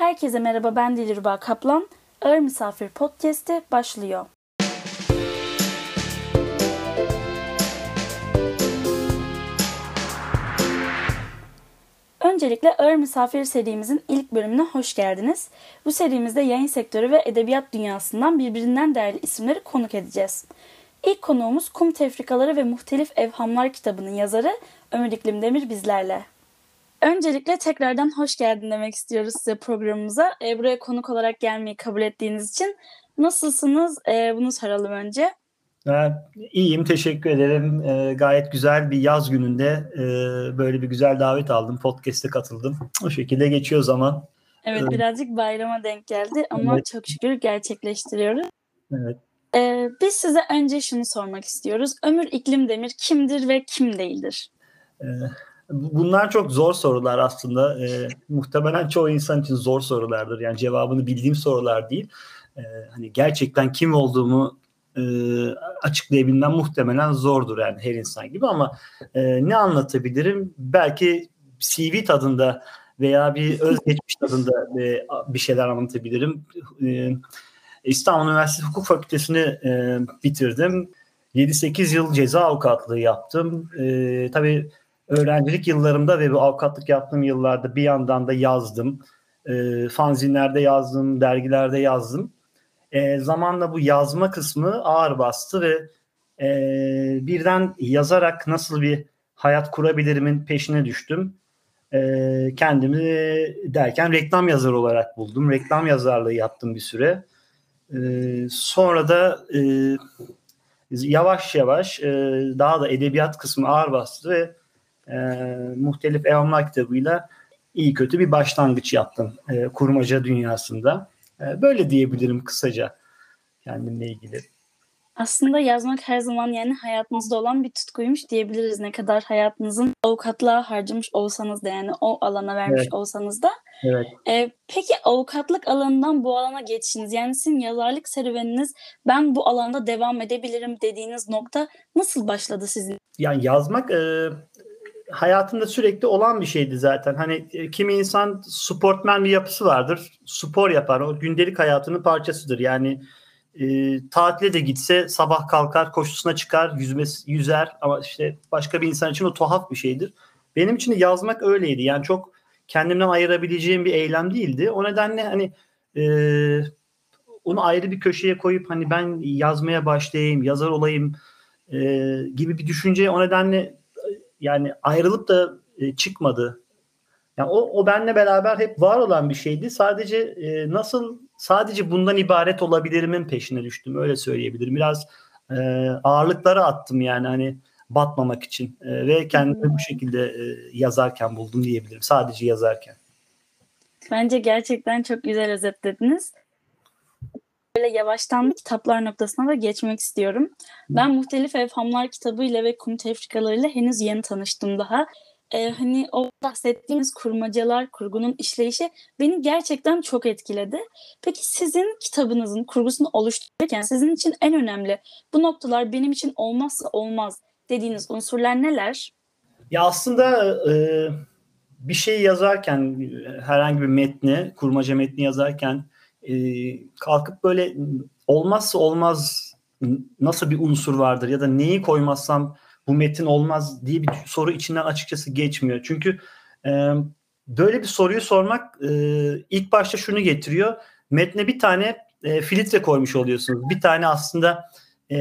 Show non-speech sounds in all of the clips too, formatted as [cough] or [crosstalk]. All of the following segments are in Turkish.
Herkese merhaba ben Dilruba Kaplan. Ağır Misafir Podcast'i başlıyor. Öncelikle Ağır Misafir serimizin ilk bölümüne hoş geldiniz. Bu serimizde yayın sektörü ve edebiyat dünyasından birbirinden değerli isimleri konuk edeceğiz. İlk konuğumuz Kum Tefrikaları ve Muhtelif Evhamlar kitabının yazarı Ömür İklim Demir bizlerle. Öncelikle tekrardan hoş geldin demek istiyoruz size programımıza. E, buraya konuk olarak gelmeyi kabul ettiğiniz için. Nasılsınız? E, bunu soralım önce. Ben iyiyim, teşekkür ederim. E, gayet güzel bir yaz gününde e, böyle bir güzel davet aldım. Podcast'e katıldım. O şekilde geçiyor zaman. Evet, ee, birazcık bayrama denk geldi ama evet. çok şükür gerçekleştiriyoruz. Evet. E, biz size önce şunu sormak istiyoruz. Ömür İklim Demir kimdir ve kim değildir? Evet. Bunlar çok zor sorular aslında. E, muhtemelen çoğu insan için zor sorulardır. Yani cevabını bildiğim sorular değil. E, hani gerçekten kim olduğumu e, açıklayabilmem muhtemelen zordur yani her insan gibi ama e, ne anlatabilirim? Belki CV tadında veya bir özgeçmiş tadında e, bir şeyler anlatabilirim. E, İstanbul Üniversitesi Hukuk Fakültesini e, bitirdim. 7-8 yıl ceza avukatlığı yaptım. E, tabii öğrencilik yıllarımda ve bu avukatlık yaptığım yıllarda bir yandan da yazdım. E, fanzinlerde yazdım, dergilerde yazdım. E, zamanla bu yazma kısmı ağır bastı ve e, birden yazarak nasıl bir hayat kurabilirimin peşine düştüm. E, kendimi derken reklam yazarı olarak buldum. Reklam yazarlığı yaptım bir süre. E, sonra da e, yavaş yavaş e, daha da edebiyat kısmı ağır bastı ve e, muhtelif evamlar kitabıyla iyi kötü bir başlangıç yaptım e, kurmaca dünyasında. E, böyle diyebilirim kısaca kendimle ilgili. Aslında yazmak her zaman yani hayatınızda olan bir tutkuymuş diyebiliriz. Ne kadar hayatınızın avukatlığa harcamış olsanız da yani o alana vermiş evet. olsanız da. Evet. Ee, peki avukatlık alanından bu alana geçişiniz yani sizin yazarlık serüveniniz ben bu alanda devam edebilirim dediğiniz nokta nasıl başladı sizin? Yani yazmak e, hayatında sürekli olan bir şeydi zaten. Hani e, kimi insan sportmen bir yapısı vardır. Spor yapar. O gündelik hayatının parçasıdır. Yani e, tatile de gitse sabah kalkar, koşusuna çıkar, yüzme, yüzer ama işte başka bir insan için o tuhaf bir şeydir. Benim için yazmak öyleydi. Yani çok kendimden ayırabileceğim bir eylem değildi. O nedenle hani e, onu ayrı bir köşeye koyup hani ben yazmaya başlayayım, yazar olayım e, gibi bir düşünce o nedenle yani ayrılıp da e, çıkmadı. Yani o, o benle beraber hep var olan bir şeydi. Sadece e, nasıl sadece bundan ibaret olabilirimin peşine düştüm. Öyle söyleyebilirim. Biraz e, ağırlıkları attım yani hani batmamak için e, ve kendimi bu şekilde e, yazarken buldum diyebilirim. Sadece yazarken. Bence gerçekten çok güzel özetlediniz. Böyle yavaştan kitaplar noktasına da geçmek istiyorum. Ben Muhtelif Evhamlar kitabıyla ve Kum Tefrikalarıyla henüz yeni tanıştım daha e, hani o bahsettiğimiz kurmacalar, kurgunun işleyişi beni gerçekten çok etkiledi. Peki sizin kitabınızın kurgusunu oluştururken sizin için en önemli bu noktalar benim için olmazsa olmaz dediğiniz unsurlar neler? Ya aslında e, bir şey yazarken herhangi bir metni, kurmaca metni yazarken e, kalkıp böyle olmazsa olmaz nasıl bir unsur vardır ya da neyi koymazsam bu metin olmaz diye bir soru içinden açıkçası geçmiyor. Çünkü e, böyle bir soruyu sormak e, ilk başta şunu getiriyor. Metne bir tane e, filtre koymuş oluyorsunuz. Bir tane aslında e,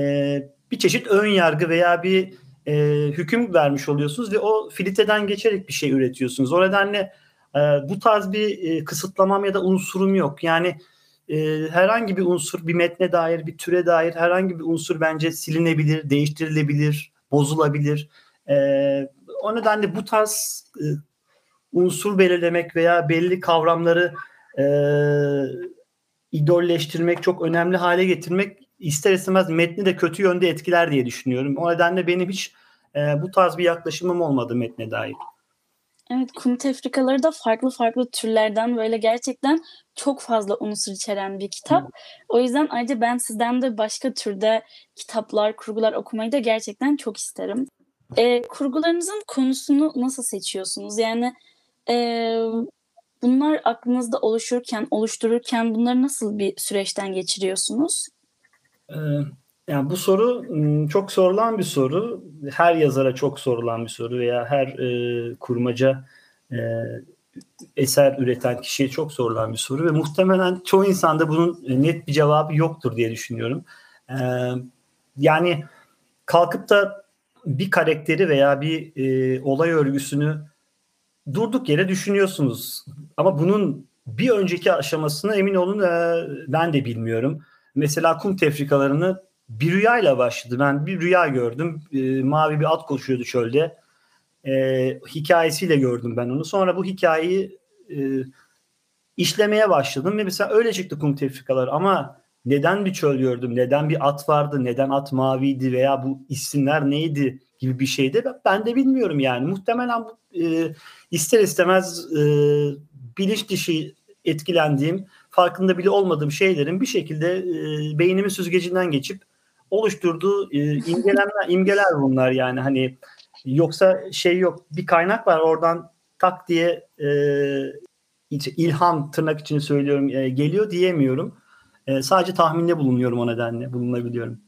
bir çeşit ön yargı veya bir e, hüküm vermiş oluyorsunuz ve o filtreden geçerek bir şey üretiyorsunuz. O nedenle e, bu tarz bir e, kısıtlamam ya da unsurum yok. Yani e, herhangi bir unsur bir metne dair, bir türe dair herhangi bir unsur bence silinebilir, değiştirilebilir, bozulabilir. E, o nedenle bu tarz e, unsur belirlemek veya belli kavramları e, idolleştirmek, çok önemli hale getirmek ister istemez metni de kötü yönde etkiler diye düşünüyorum. O nedenle benim hiç e, bu tarz bir yaklaşımım olmadı metne dair. Evet, kum tefrikaları da farklı farklı türlerden böyle gerçekten çok fazla unsur içeren bir kitap. O yüzden ayrıca ben sizden de başka türde kitaplar, kurgular okumayı da gerçekten çok isterim. E, kurgularınızın konusunu nasıl seçiyorsunuz? Yani e, Bunlar aklınızda oluşurken, oluştururken bunları nasıl bir süreçten geçiriyorsunuz? Ee, yani bu soru çok sorulan bir soru. Her yazara çok sorulan bir soru veya her e, kurmaca e, eser üreten kişiye çok sorulan bir soru ve muhtemelen çoğu insanda bunun net bir cevabı yoktur diye düşünüyorum. Ee, yani kalkıp da bir karakteri veya bir e, olay örgüsünü durduk yere düşünüyorsunuz. Ama bunun bir önceki aşamasını emin olun e, ben de bilmiyorum. Mesela kum tefrikalarını bir rüyayla başladı. Ben bir rüya gördüm. E, mavi bir at koşuyordu çölde. E, hikayesiyle gördüm ben onu. Sonra bu hikayeyi e, işlemeye başladım ve mesela öyle çıktı kum tefrikaları ama neden bir çöl gördüm, neden bir at vardı, neden at maviydi veya bu isimler neydi gibi bir şeydi ben de bilmiyorum yani. Muhtemelen e, ister istemez e, bilinç dışı etkilendiğim, farkında bile olmadığım şeylerin bir şekilde e, beynimin süzgecinden geçip oluşturduğu e, imgelenler, [laughs] imgeler bunlar yani hani yoksa şey yok bir kaynak var oradan tak diye e, ilham tırnak içini söylüyorum e, geliyor diyemiyorum. E, sadece tahminde bulunuyorum o nedenle bulunabiliyorum.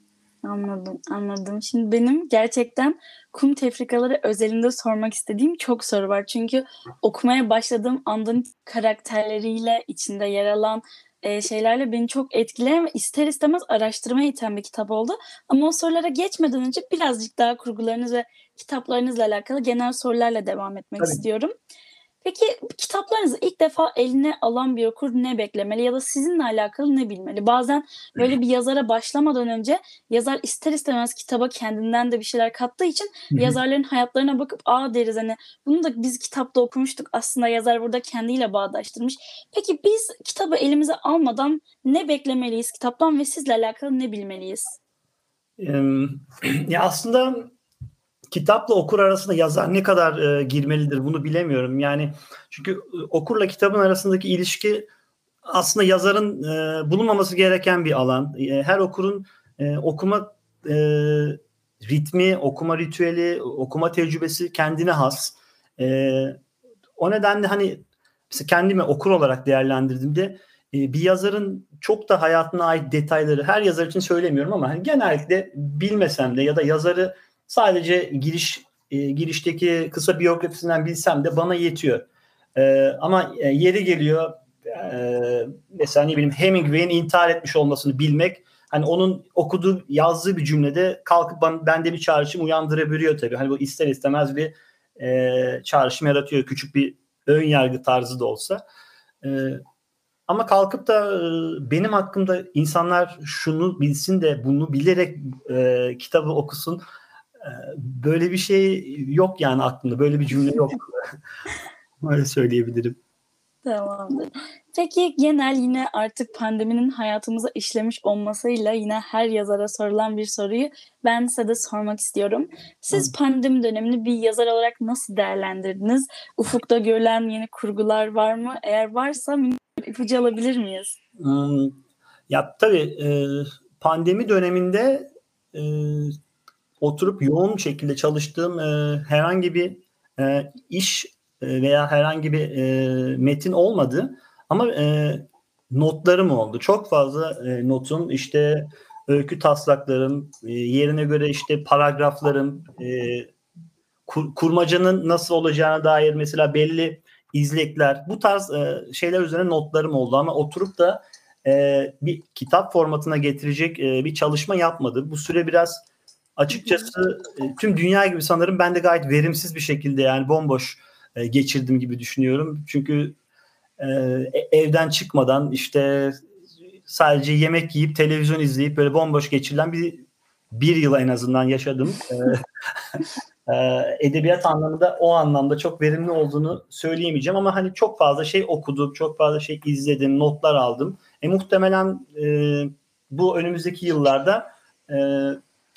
Anladım, anladım. Şimdi benim gerçekten kum tefrikaları özelinde sormak istediğim çok soru var. Çünkü okumaya başladığım andan karakterleriyle içinde yer alan e, şeylerle beni çok etkileyen ve ister istemez araştırmaya iten bir kitap oldu. Ama o sorulara geçmeden önce birazcık daha kurgularınız ve kitaplarınızla alakalı genel sorularla devam etmek Tabii. istiyorum. Peki kitaplarınızı ilk defa eline alan bir okur ne beklemeli ya da sizinle alakalı ne bilmeli? Bazen böyle bir yazara başlamadan önce yazar ister istemez kitaba kendinden de bir şeyler kattığı için yazarların hayatlarına bakıp aa deriz hani bunu da biz kitapta okumuştuk aslında yazar burada kendiyle bağdaştırmış. Peki biz kitabı elimize almadan ne beklemeliyiz kitaptan ve sizle alakalı ne bilmeliyiz? [clears throat] ya aslında kitapla okur arasında yazar ne kadar e, girmelidir bunu bilemiyorum. Yani çünkü e, okurla kitabın arasındaki ilişki aslında yazarın e, bulunmaması gereken bir alan. E, her okurun e, okuma e, ritmi, okuma ritüeli, okuma tecrübesi kendine has. E, o nedenle hani mesela kendimi okur olarak değerlendirdiğimde e, bir yazarın çok da hayatına ait detayları her yazar için söylemiyorum ama hani genellikle bilmesem de ya da yazarı Sadece giriş e, girişteki kısa biyografisinden bilsem de bana yetiyor. E, ama e, yeri geliyor mesela ne bileyim Hemingway'in intihar etmiş olmasını bilmek hani onun okuduğu yazdığı bir cümlede kalkıp bana, bende bir çağrışım uyandırabiliyor tabii. Hani bu ister istemez bir e, çağrışım yaratıyor küçük bir ön yargı tarzı da olsa. E, ama kalkıp da e, benim hakkımda insanlar şunu bilsin de bunu bilerek e, kitabı okusun böyle bir şey yok yani aklımda. Böyle bir cümle yok. [laughs] Öyle söyleyebilirim. Tamamdır. Peki genel yine artık pandeminin hayatımıza işlemiş olmasıyla yine her yazara sorulan bir soruyu ben size de sormak istiyorum. Siz pandemi dönemini bir yazar olarak nasıl değerlendirdiniz? Ufukta görülen yeni kurgular var mı? Eğer varsa ipucu alabilir miyiz? Hmm, ya tabii pandemi döneminde oturup yoğun şekilde çalıştığım e, herhangi bir e, iş e, veya herhangi bir e, metin olmadı. Ama e, notlarım oldu. Çok fazla e, notum işte öykü taslaklarım, e, yerine göre işte paragraflarım, e, kur, kurmacanın nasıl olacağına dair mesela belli izlekler, bu tarz e, şeyler üzerine notlarım oldu ama oturup da e, bir kitap formatına getirecek e, bir çalışma yapmadı. Bu süre biraz açıkçası e, tüm dünya gibi sanırım ben de gayet verimsiz bir şekilde yani bomboş e, geçirdim gibi düşünüyorum. Çünkü e, evden çıkmadan işte sadece yemek yiyip televizyon izleyip böyle bomboş geçirilen bir bir yıl en azından yaşadım. [laughs] edebiyat anlamında o anlamda çok verimli olduğunu söyleyemeyeceğim ama hani çok fazla şey okudum, çok fazla şey izledim, notlar aldım. E, muhtemelen e, bu önümüzdeki yıllarda e,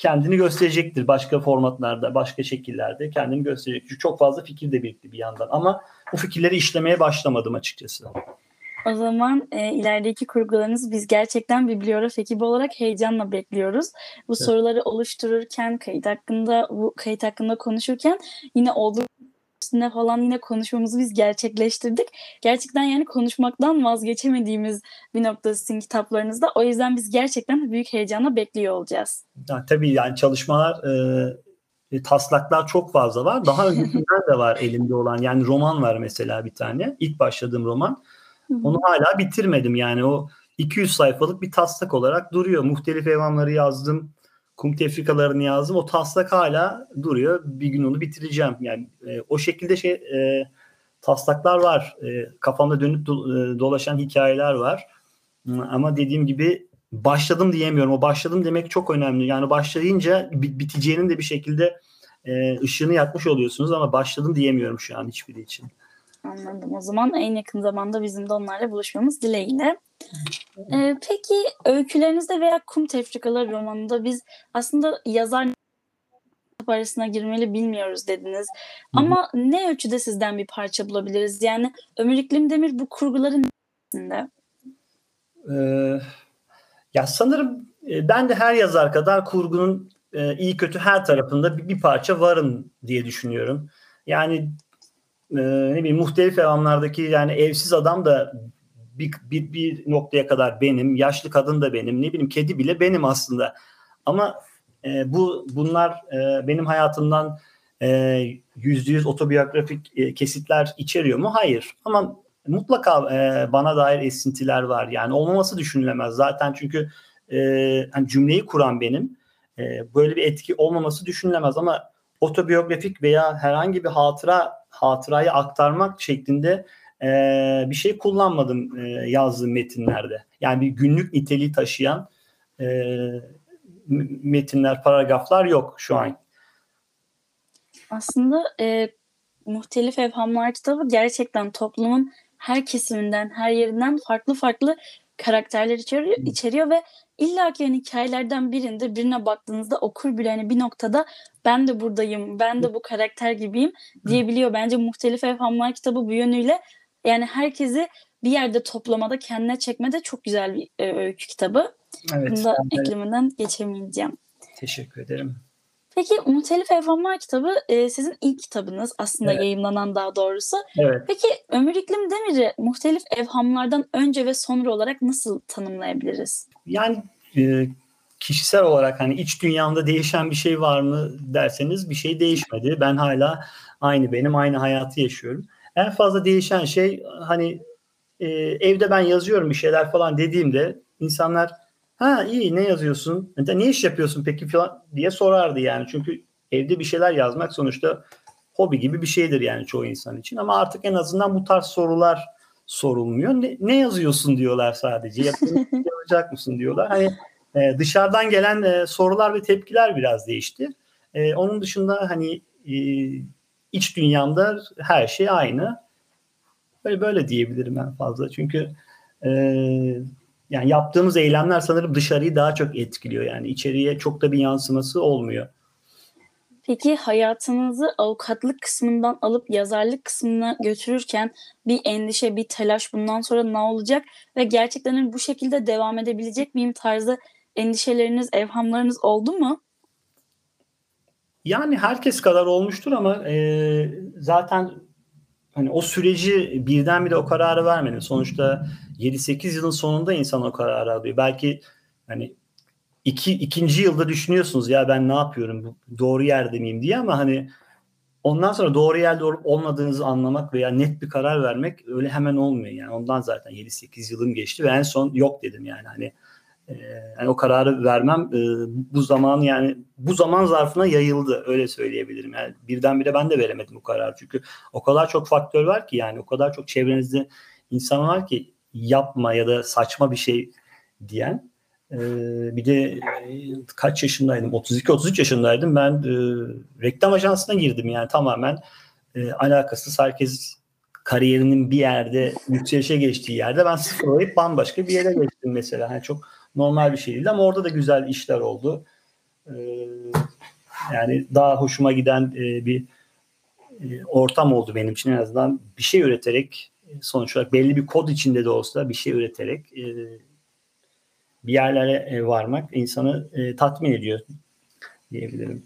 kendini gösterecektir başka formatlarda, başka şekillerde kendini gösterecek. Çünkü çok fazla fikir de birikti bir yandan ama bu fikirleri işlemeye başlamadım açıkçası. O zaman e, ilerideki kurgularınızı biz gerçekten bibliograf ekibi olarak heyecanla bekliyoruz. Bu evet. soruları oluştururken, kayıt hakkında bu kayıt hakkında konuşurken yine olduğu üstüne falan yine konuşmamızı biz gerçekleştirdik. Gerçekten yani konuşmaktan vazgeçemediğimiz bir noktası sizin kitaplarınızda. O yüzden biz gerçekten büyük heyecanla bekliyor olacağız. Ya, tabii yani çalışmalar e, taslaklar çok fazla var. Daha [laughs] öncesinden de var elimde olan. Yani roman var mesela bir tane. İlk başladığım roman. Onu hala bitirmedim yani o 200 sayfalık bir taslak olarak duruyor. Muhtelif evamları yazdım. Kum tefrikalarını yazdım. O taslak hala duruyor. Bir gün onu bitireceğim. Yani e, o şekilde şey e, taslaklar var. E, kafamda dönüp do, e, dolaşan hikayeler var. Ama dediğim gibi başladım diyemiyorum. O başladım demek çok önemli. Yani başlayınca biteceğinin de bir şekilde e, ışığını yakmış oluyorsunuz ama başladım diyemiyorum şu an hiçbiri için. Anladım. O zaman en yakın zamanda bizim de onlarla buluşmamız dileğiyle. Ee, peki öykülerinizde veya Kum Tefrikaları romanında biz aslında yazar arasına girmeli bilmiyoruz dediniz. Hı-hı. Ama ne ölçüde sizden bir parça bulabiliriz? Yani Ömür İklim Demir bu kurguların neresinde? Ee, ya sanırım e, ben de her yazar kadar kurgunun e, iyi kötü her tarafında bir, bir parça varım diye düşünüyorum. Yani e, ne bileyim muhtelif evamlardaki yani evsiz adam da bir, bir, bir noktaya kadar benim, yaşlı kadın da benim, ne bileyim kedi bile benim aslında. Ama e, bu bunlar e, benim hayatımdan yüzde yüz otobiyografik e, kesitler içeriyor mu? Hayır. Ama mutlaka e, bana dair esintiler var. Yani olmaması düşünülemez. Zaten çünkü e, hani cümleyi kuran benim. E, böyle bir etki olmaması düşünülemez ama otobiyografik veya herhangi bir hatıra hatırayı aktarmak şeklinde e, bir şey kullanmadım e, yazdığım metinlerde. Yani bir günlük niteliği taşıyan e, metinler, paragraflar yok şu an. Aslında e, Muhtelif Evhamlar kitabı gerçekten toplumun her kesiminden, her yerinden farklı farklı karakterler içeriyor, içeriyor ve illa ki yani hikayelerden birinde birine baktığınızda okur bile hani bir noktada ben de buradayım, ben de bu karakter gibiyim diyebiliyor. Bence Muhtelif Evhamlar kitabı bu yönüyle yani herkesi bir yerde toplamada kendine çekmede çok güzel bir e, öykü kitabı. Evet. Bunu da de... ekleminden geçemeyeceğim. Teşekkür ederim. Peki Muhtelif Evhamlar kitabı e, sizin ilk kitabınız aslında evet. yayınlanan daha doğrusu. Evet. Peki Ömür İklim Demir'i muhtelif evhamlardan önce ve sonra olarak nasıl tanımlayabiliriz? Yani e, kişisel olarak hani iç dünyamda değişen bir şey var mı derseniz bir şey değişmedi. Ben hala aynı benim aynı hayatı yaşıyorum. En fazla değişen şey hani e, evde ben yazıyorum bir şeyler falan dediğimde insanlar ha iyi ne yazıyorsun? Ne iş yapıyorsun peki falan diye sorardı yani. Çünkü evde bir şeyler yazmak sonuçta hobi gibi bir şeydir yani çoğu insan için. Ama artık en azından bu tarz sorular sorulmuyor. Ne, ne yazıyorsun diyorlar sadece. Yapacak [laughs] mısın diyorlar. Hani e, dışarıdan gelen e, sorular ve tepkiler biraz değişti. E, onun dışında hani e, iç dünyamda her şey aynı. Böyle böyle diyebilirim en fazla. Çünkü e, yani yaptığımız eylemler sanırım dışarıyı daha çok etkiliyor. Yani içeriye çok da bir yansıması olmuyor. Peki hayatınızı avukatlık kısmından alıp yazarlık kısmına götürürken bir endişe, bir telaş bundan sonra ne olacak ve gerçekten hani bu şekilde devam edebilecek miyim tarzı endişeleriniz, evhamlarınız oldu mu? Yani herkes kadar olmuştur ama e, zaten hani o süreci birdenbire o kararı vermedim. Sonuçta 7-8 yılın sonunda insan o kararı alıyor. Belki hani iki, ikinci yılda düşünüyorsunuz ya ben ne yapıyorum doğru yerde miyim? diye ama hani ondan sonra doğru yerde olup olmadığınızı anlamak veya net bir karar vermek öyle hemen olmuyor. Yani ondan zaten 7-8 yılım geçti ve en son yok dedim yani. Hani e, yani o kararı vermem e, bu zaman yani bu zaman zarfına yayıldı öyle söyleyebilirim. Yani birdenbire ben de veremedim bu kararı çünkü o kadar çok faktör var ki yani o kadar çok çevrenizde insan var ki yapma ya da saçma bir şey diyen ee, bir de e, kaç yaşındaydım? 32-33 yaşındaydım. Ben e, reklam ajansına girdim yani tamamen e, alakasız. Herkes kariyerinin bir yerde yükselişe geçtiği yerde ben sıfırlayıp bambaşka bir yere geçtim mesela. Yani çok normal bir şey değil ama orada da güzel işler oldu. E, yani daha hoşuma giden e, bir e, ortam oldu benim için en azından bir şey üreterek sonuç olarak belli bir kod içinde de olsa bir şey üreterek e, bir yerlere e, varmak insanı e, tatmin ediyor diyebilirim.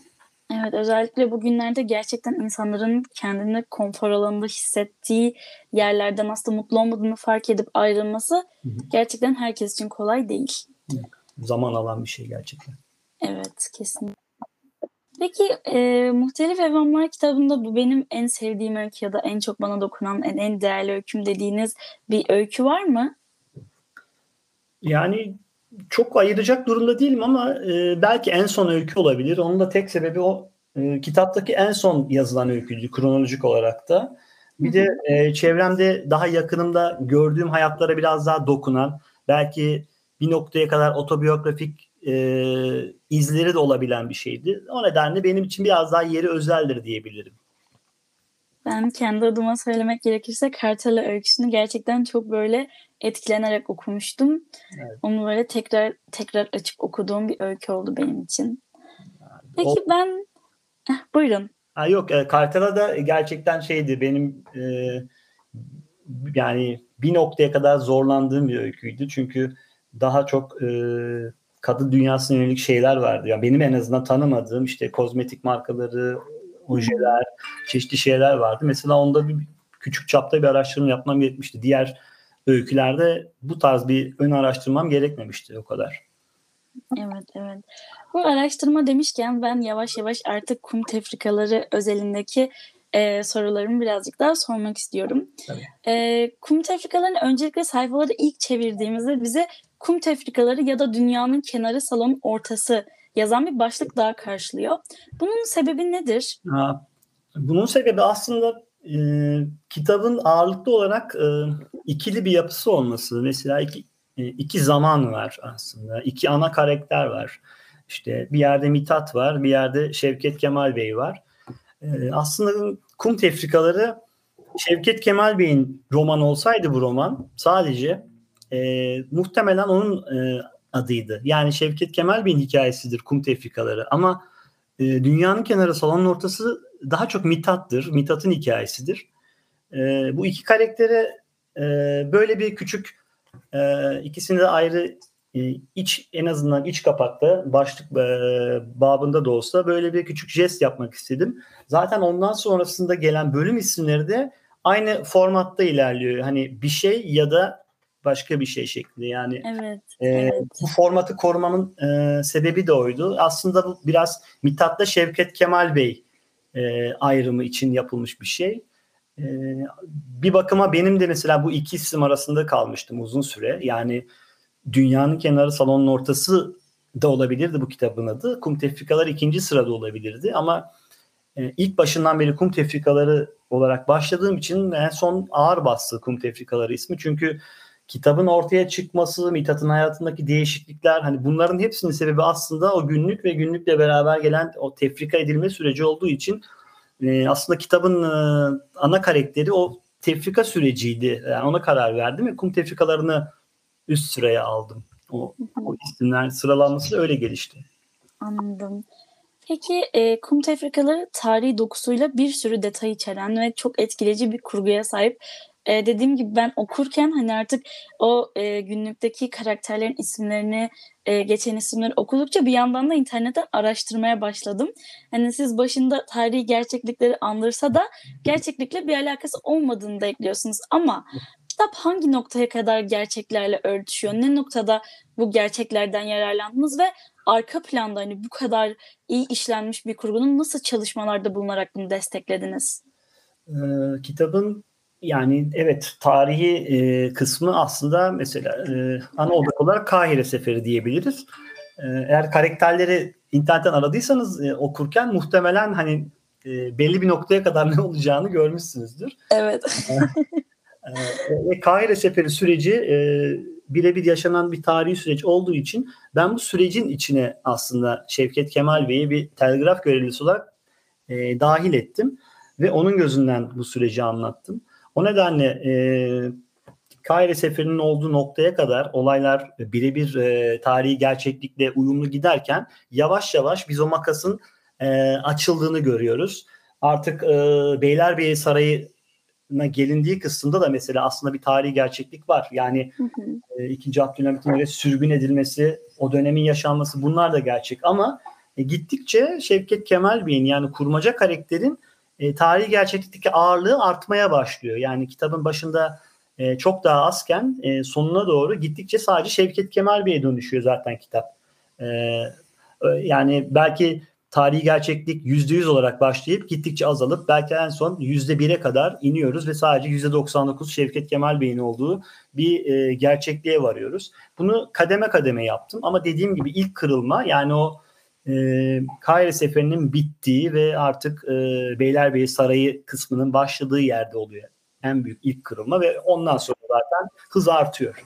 Evet özellikle bugünlerde gerçekten insanların kendini konfor alanında hissettiği yerlerden aslında mutlu olmadığını fark edip ayrılması hı hı. gerçekten herkes için kolay değil. Zaman alan bir şey gerçekten. Evet kesin. Peki e, Muhtelif Evamlar kitabında bu benim en sevdiğim öykü ya da en çok bana dokunan en, en değerli öyküm dediğiniz bir öykü var mı? Yani çok ayıracak durumda değilim ama e, belki en son öykü olabilir. Onun da tek sebebi o e, kitaptaki en son yazılan öyküydü kronolojik olarak da. Bir de e, çevremde daha yakınımda gördüğüm hayatlara biraz daha dokunan, belki bir noktaya kadar otobiyografik e, izleri de olabilen bir şeydi. O nedenle benim için biraz daha yeri özeldir diyebilirim. Ben kendi adıma söylemek gerekirse Kartalı öyküsünü gerçekten çok böyle etkilenerek okumuştum. Evet. Onu böyle tekrar tekrar açıp okuduğum bir öykü oldu benim için. Peki o... ben eh, buyurun. Ha yok e, Kartala da gerçekten şeydi benim e, yani bir noktaya kadar zorlandığım bir öyküydü. Çünkü daha çok e, kadın dünyasına yönelik şeyler vardı. Yani benim en azından tanımadığım işte kozmetik markaları, ojeler, çeşitli şeyler vardı. Mesela onda bir küçük çapta bir araştırma yapmam gerekmişti. Diğer öykülerde bu tarz bir ön araştırmam gerekmemişti o kadar. Evet, evet. Bu araştırma demişken ben yavaş yavaş artık kum tefrikaları özelindeki e, sorularımı birazcık daha sormak istiyorum. E, kum tefrikalarını öncelikle sayfaları ilk çevirdiğimizde bize kum tefrikaları ya da dünyanın kenarı salonun ortası yazan bir başlık daha karşılıyor. Bunun sebebi nedir? Ha, bunun sebebi aslında e, kitabın ağırlıklı olarak e, ikili bir yapısı olması. Mesela iki, e, iki zaman var aslında. İki ana karakter var. İşte bir yerde Mithat var, bir yerde Şevket Kemal Bey var. E, aslında kum tefrikaları Şevket Kemal Bey'in roman olsaydı bu roman sadece e, muhtemelen onun e, adıydı. Yani Şevket Kemal Bey'in hikayesidir kum tefrikaları ama e, dünyanın kenarı salonun ortası daha çok Mithat'tır. Mithat'ın hikayesidir. E, bu iki karaktere e, böyle bir küçük e, ikisini de ayrı e, iç en azından iç kapakta başlık e, babında da olsa böyle bir küçük jest yapmak istedim. Zaten ondan sonrasında gelen bölüm isimleri de aynı formatta ilerliyor. Hani bir şey ya da başka bir şey şeklinde. Yani evet, e, evet. bu formatı korumamın e, sebebi de oydu. Aslında bu biraz Mithat'la Şevket Kemal Bey e, ayrımı için yapılmış bir şey. E, bir bakıma benim de mesela bu iki isim arasında kalmıştım uzun süre. Yani dünyanın kenarı salonun ortası da olabilirdi bu kitabın adı. Kum tefrikalar ikinci sırada olabilirdi ama e, ilk başından beri kum tefrikaları olarak başladığım için en son ağır bastı kum tefrikaları ismi. Çünkü kitabın ortaya çıkması, Mithat'ın hayatındaki değişiklikler hani bunların hepsinin sebebi aslında o günlük ve günlükle beraber gelen o tefrika edilme süreci olduğu için e, aslında kitabın e, ana karakteri o tefrika süreciydi. Yani ona karar verdim ve kum tefrikalarını üst sıraya aldım. O, o isimler sıralanması öyle gelişti. Anladım. Peki e, kum tefrikaları tarihi dokusuyla bir sürü detay içeren ve çok etkileyici bir kurguya sahip e, dediğim gibi ben okurken hani artık o e, günlükteki karakterlerin isimlerini e, geçen isimleri okudukça bir yandan da internetten araştırmaya başladım. Hani siz başında tarihi gerçeklikleri andırsa da gerçeklikle bir alakası olmadığını da ekliyorsunuz. Ama kitap hangi noktaya kadar gerçeklerle örtüşüyor? Ne noktada bu gerçeklerden yararlandınız ve arka planda hani bu kadar iyi işlenmiş bir kurgunun nasıl çalışmalarda bulunarak bunu desteklediniz? Ee, kitabın yani evet tarihi e, kısmı aslında mesela e, ana odak olarak Kahire Seferi diyebiliriz. E, eğer karakterleri internetten aradıysanız e, okurken muhtemelen hani e, belli bir noktaya kadar ne olacağını görmüşsünüzdür. Evet. e, e ve Kahire Seferi süreci e, birebir yaşanan bir tarihi süreç olduğu için ben bu sürecin içine aslında Şevket Kemal Bey'i bir telgraf görevlisi olarak e, dahil ettim ve onun gözünden bu süreci anlattım. O nedenle e, Kahire seferinin olduğu noktaya kadar olaylar birebir e, tarihi gerçeklikle uyumlu giderken yavaş yavaş biz o makasın e, açıldığını görüyoruz. Artık e, Beylerbeyi Sarayı'na gelindiği kısımda da mesela aslında bir tarihi gerçeklik var. Yani hı hı. E, 2. Abdülhamit'in öyle sürgün edilmesi, o dönemin yaşanması bunlar da gerçek ama e, gittikçe Şevket Kemal Bey'in yani kurmaca karakterin e, tarihi gerçeklikteki ağırlığı artmaya başlıyor. Yani kitabın başında e, çok daha azken e, sonuna doğru gittikçe sadece Şevket Kemal Bey'e dönüşüyor zaten kitap. E, yani belki tarihi gerçeklik %100 olarak başlayıp gittikçe azalıp belki en son %1'e kadar iniyoruz ve sadece %99 Şevket Kemal Bey'in olduğu bir e, gerçekliğe varıyoruz. Bunu kademe kademe yaptım ama dediğim gibi ilk kırılma yani o e, Kahire Seferi'nin bittiği ve artık e, Beylerbeyi Sarayı kısmının başladığı yerde oluyor. En büyük ilk kırılma ve ondan sonra zaten hız artıyor.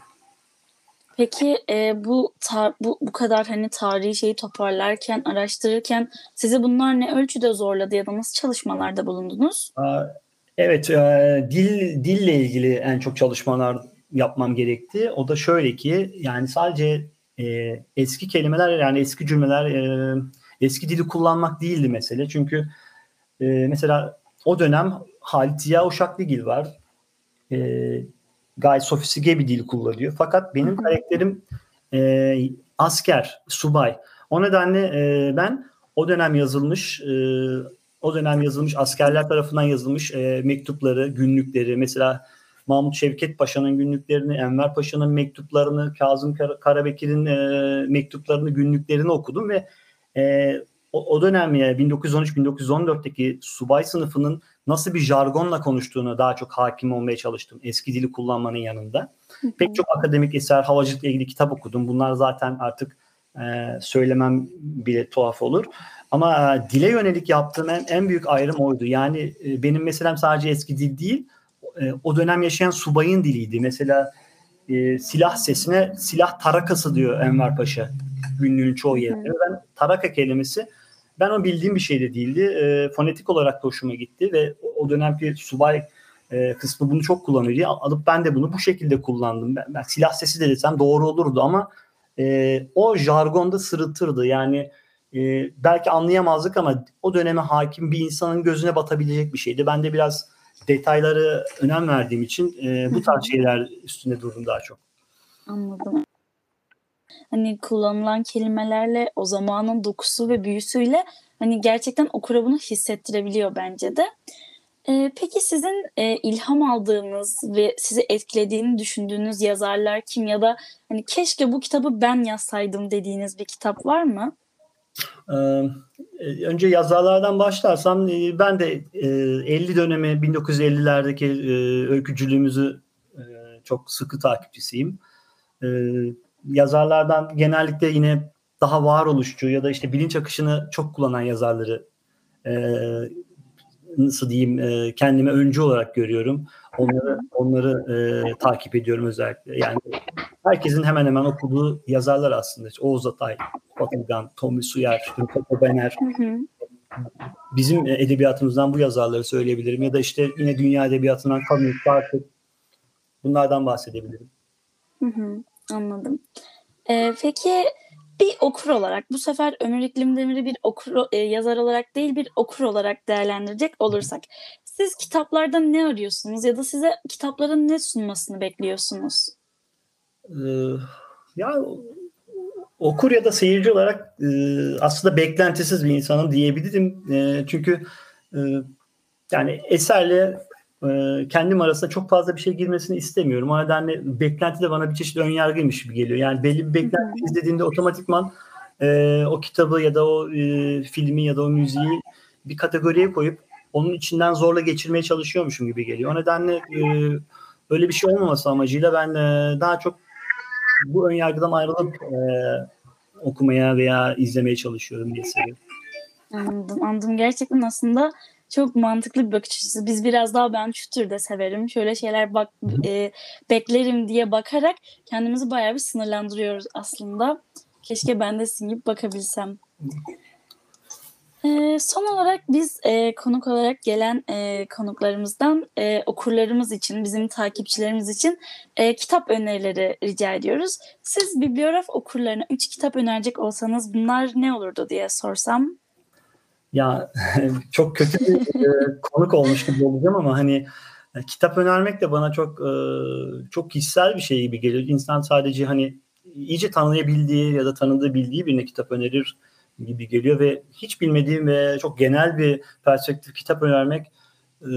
Peki e, bu, tar- bu bu kadar hani tarihi şeyi toparlarken, araştırırken sizi bunlar ne ölçüde zorladı ya da nasıl çalışmalarda bulundunuz? Evet, e, dil dille ilgili en çok çalışmalar yapmam gerekti. O da şöyle ki yani sadece e, eski kelimeler yani eski cümleler e, eski dili kullanmak değildi mesele. Çünkü e, mesela o dönem Halit Ziya Uşaklıgil var. E, gayet sofistike bir dil kullanıyor. Fakat benim karakterim e, asker, subay. O nedenle e, ben o dönem yazılmış e, o dönem yazılmış askerler tarafından yazılmış e, mektupları, günlükleri mesela Mahmut Şevket Paşa'nın günlüklerini, Enver Paşa'nın mektuplarını, Kazım Kar- Karabekir'in e, mektuplarını, günlüklerini okudum ve e, o, o dönem ya 1913-1914'teki subay sınıfının nasıl bir jargonla konuştuğunu daha çok hakim olmaya çalıştım. Eski dili kullanmanın yanında. Pek çok akademik eser, havacılıkla ilgili kitap okudum. Bunlar zaten artık e, söylemem bile tuhaf olur. Ama e, dile yönelik yaptığım en, en büyük ayrım oydu. Yani e, benim meselem sadece eski dil değil, e, o dönem yaşayan subayın diliydi. Mesela e, silah sesine silah tarakası diyor Enver Paşa günlüğün çoğu yerinde. Ben taraka kelimesi ben o bildiğim bir şey de değildi. E, fonetik olarak da hoşuma gitti ve o dönemki subay e, kısmı bunu çok kullanıyor diye alıp ben de bunu bu şekilde kullandım. Ben, ben silah sesi de desem doğru olurdu ama e, o jargonda sırıtırdı. Yani e, belki anlayamazdık ama o döneme hakim bir insanın gözüne batabilecek bir şeydi. Ben de biraz detayları önem verdiğim için e, bu tarz şeyler üstünde durdum daha çok. Anladım hani kullanılan kelimelerle o zamanın dokusu ve büyüsüyle hani gerçekten okura bunu hissettirebiliyor bence de. Ee, peki sizin e, ilham aldığınız ve sizi etkilediğini düşündüğünüz yazarlar kim ya da hani keşke bu kitabı ben yazsaydım dediğiniz bir kitap var mı? Ee, e, önce yazarlardan başlarsam e, ben de e, 50 dönemi 1950'lerdeki e, öykücülüğümüzü e, çok sıkı takipçisiyim. E, yazarlardan genellikle yine daha varoluşçu ya da işte bilinç akışını çok kullanan yazarları e, nasıl diyeyim e, kendime öncü olarak görüyorum. Onları onları e, takip ediyorum özellikle. Yani herkesin hemen hemen okuduğu yazarlar aslında. İşte Oğuz Atay, Fatılgan, Tommy Suyar, Koko Bener. Bizim edebiyatımızdan bu yazarları söyleyebilirim. Ya da işte yine dünya edebiyatından Camus, Sartre bunlardan bahsedebilirim. Hı hı. Anladım. Ee, peki bir okur olarak bu sefer Ömür İklim Demir'i bir okur e, yazar olarak değil bir okur olarak değerlendirecek olursak siz kitaplarda ne arıyorsunuz ya da size kitapların ne sunmasını bekliyorsunuz? Ee, ya okur ya da seyirci olarak e, aslında beklentisiz bir insanım diyebilirim. E, çünkü e, yani eserle e, kendim arasında çok fazla bir şey girmesini istemiyorum. O nedenle beklenti de bana bir çeşit ön yargıymış gibi geliyor. Yani belli bir beklenti izlediğinde otomatikman e, o kitabı ya da o e, filmi ya da o müziği bir kategoriye koyup onun içinden zorla geçirmeye çalışıyormuşum gibi geliyor. O nedenle e, öyle bir şey olmaması amacıyla ben e, daha çok bu ön yargıdan ayrılıp e, okumaya veya izlemeye çalışıyorum diye seviyorum. Anladım, anladım. Gerçekten aslında çok mantıklı bir bakış açısı. Biz biraz daha ben şu türde severim. Şöyle şeyler bak e, beklerim diye bakarak kendimizi bayağı bir sınırlandırıyoruz aslında. Keşke ben de sizin gibi bakabilsem. E, son olarak biz e, konuk olarak gelen e, konuklarımızdan e, okurlarımız için, bizim takipçilerimiz için e, kitap önerileri rica ediyoruz. Siz bibliograf okurlarına üç kitap önerecek olsanız bunlar ne olurdu diye sorsam? Ya [laughs] çok kötü bir e, [laughs] konuk olmuş gibi olacağım ama hani e, kitap önermek de bana çok e, çok kişisel bir şey gibi geliyor. İnsan sadece hani iyice tanıyabildiği ya da tanıdığı bildiği birine kitap önerir gibi geliyor ve hiç bilmediğim ve çok genel bir perspektif kitap önermek e,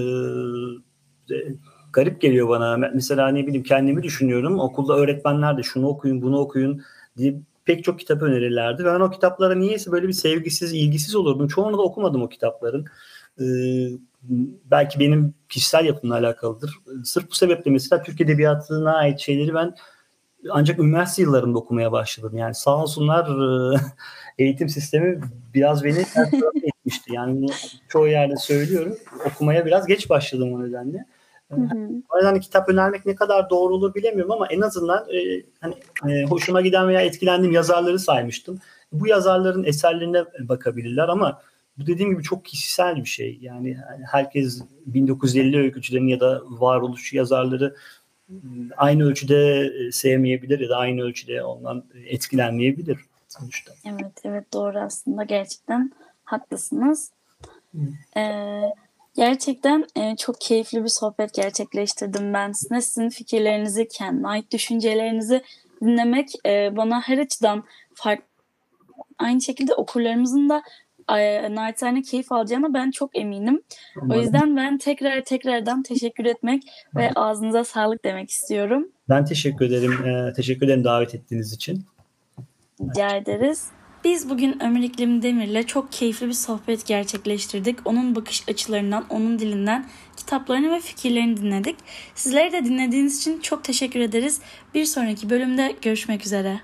garip geliyor bana. Mesela ne bileyim kendimi düşünüyorum. Okulda öğretmenler de şunu okuyun, bunu okuyun diye pek çok kitap önerirlerdi. Ben o kitaplara niyeyse böyle bir sevgisiz, ilgisiz olurdum. Çoğunu da okumadım o kitapların. Ee, belki benim kişisel yapımla alakalıdır. Sırf bu sebeple mesela Türk Edebiyatı'na ait şeyleri ben ancak üniversite yıllarında okumaya başladım. Yani sağ olsunlar e, [laughs] eğitim sistemi biraz beni [laughs] etmişti. Yani çoğu yerde söylüyorum. Okumaya biraz geç başladım o nedenle. Hı hı. O yüzden hani kitap önermek ne kadar doğru olur bilemiyorum ama en azından e, hani e, hoşuma giden veya etkilendiğim yazarları saymıştım. Bu yazarların eserlerine bakabilirler ama bu dediğim gibi çok kişisel bir şey. Yani herkes 1950 öykücülerin ya da varoluş yazarları aynı ölçüde sevmeyebilir ya da aynı ölçüde ondan etkilenmeyebilir sonuçta. Evet evet doğru aslında gerçekten haklısınız. Ee, gerçekten e, çok keyifli bir sohbet gerçekleştirdim ben sizinle. Sizin fikirlerinizi, kendi ait düşüncelerinizi dinlemek e, bana her açıdan farklı. Aynı şekilde okurlarımızın da e, naçizane keyif alacağına ben çok eminim. Umarım. O yüzden ben tekrar tekrardan teşekkür etmek ve ağzınıza sağlık demek istiyorum. Ben teşekkür ederim. Ee, teşekkür ederim davet ettiğiniz için. Rica ederiz. Biz bugün Ömür İklim Demir'le çok keyifli bir sohbet gerçekleştirdik. Onun bakış açılarından, onun dilinden kitaplarını ve fikirlerini dinledik. Sizleri de dinlediğiniz için çok teşekkür ederiz. Bir sonraki bölümde görüşmek üzere.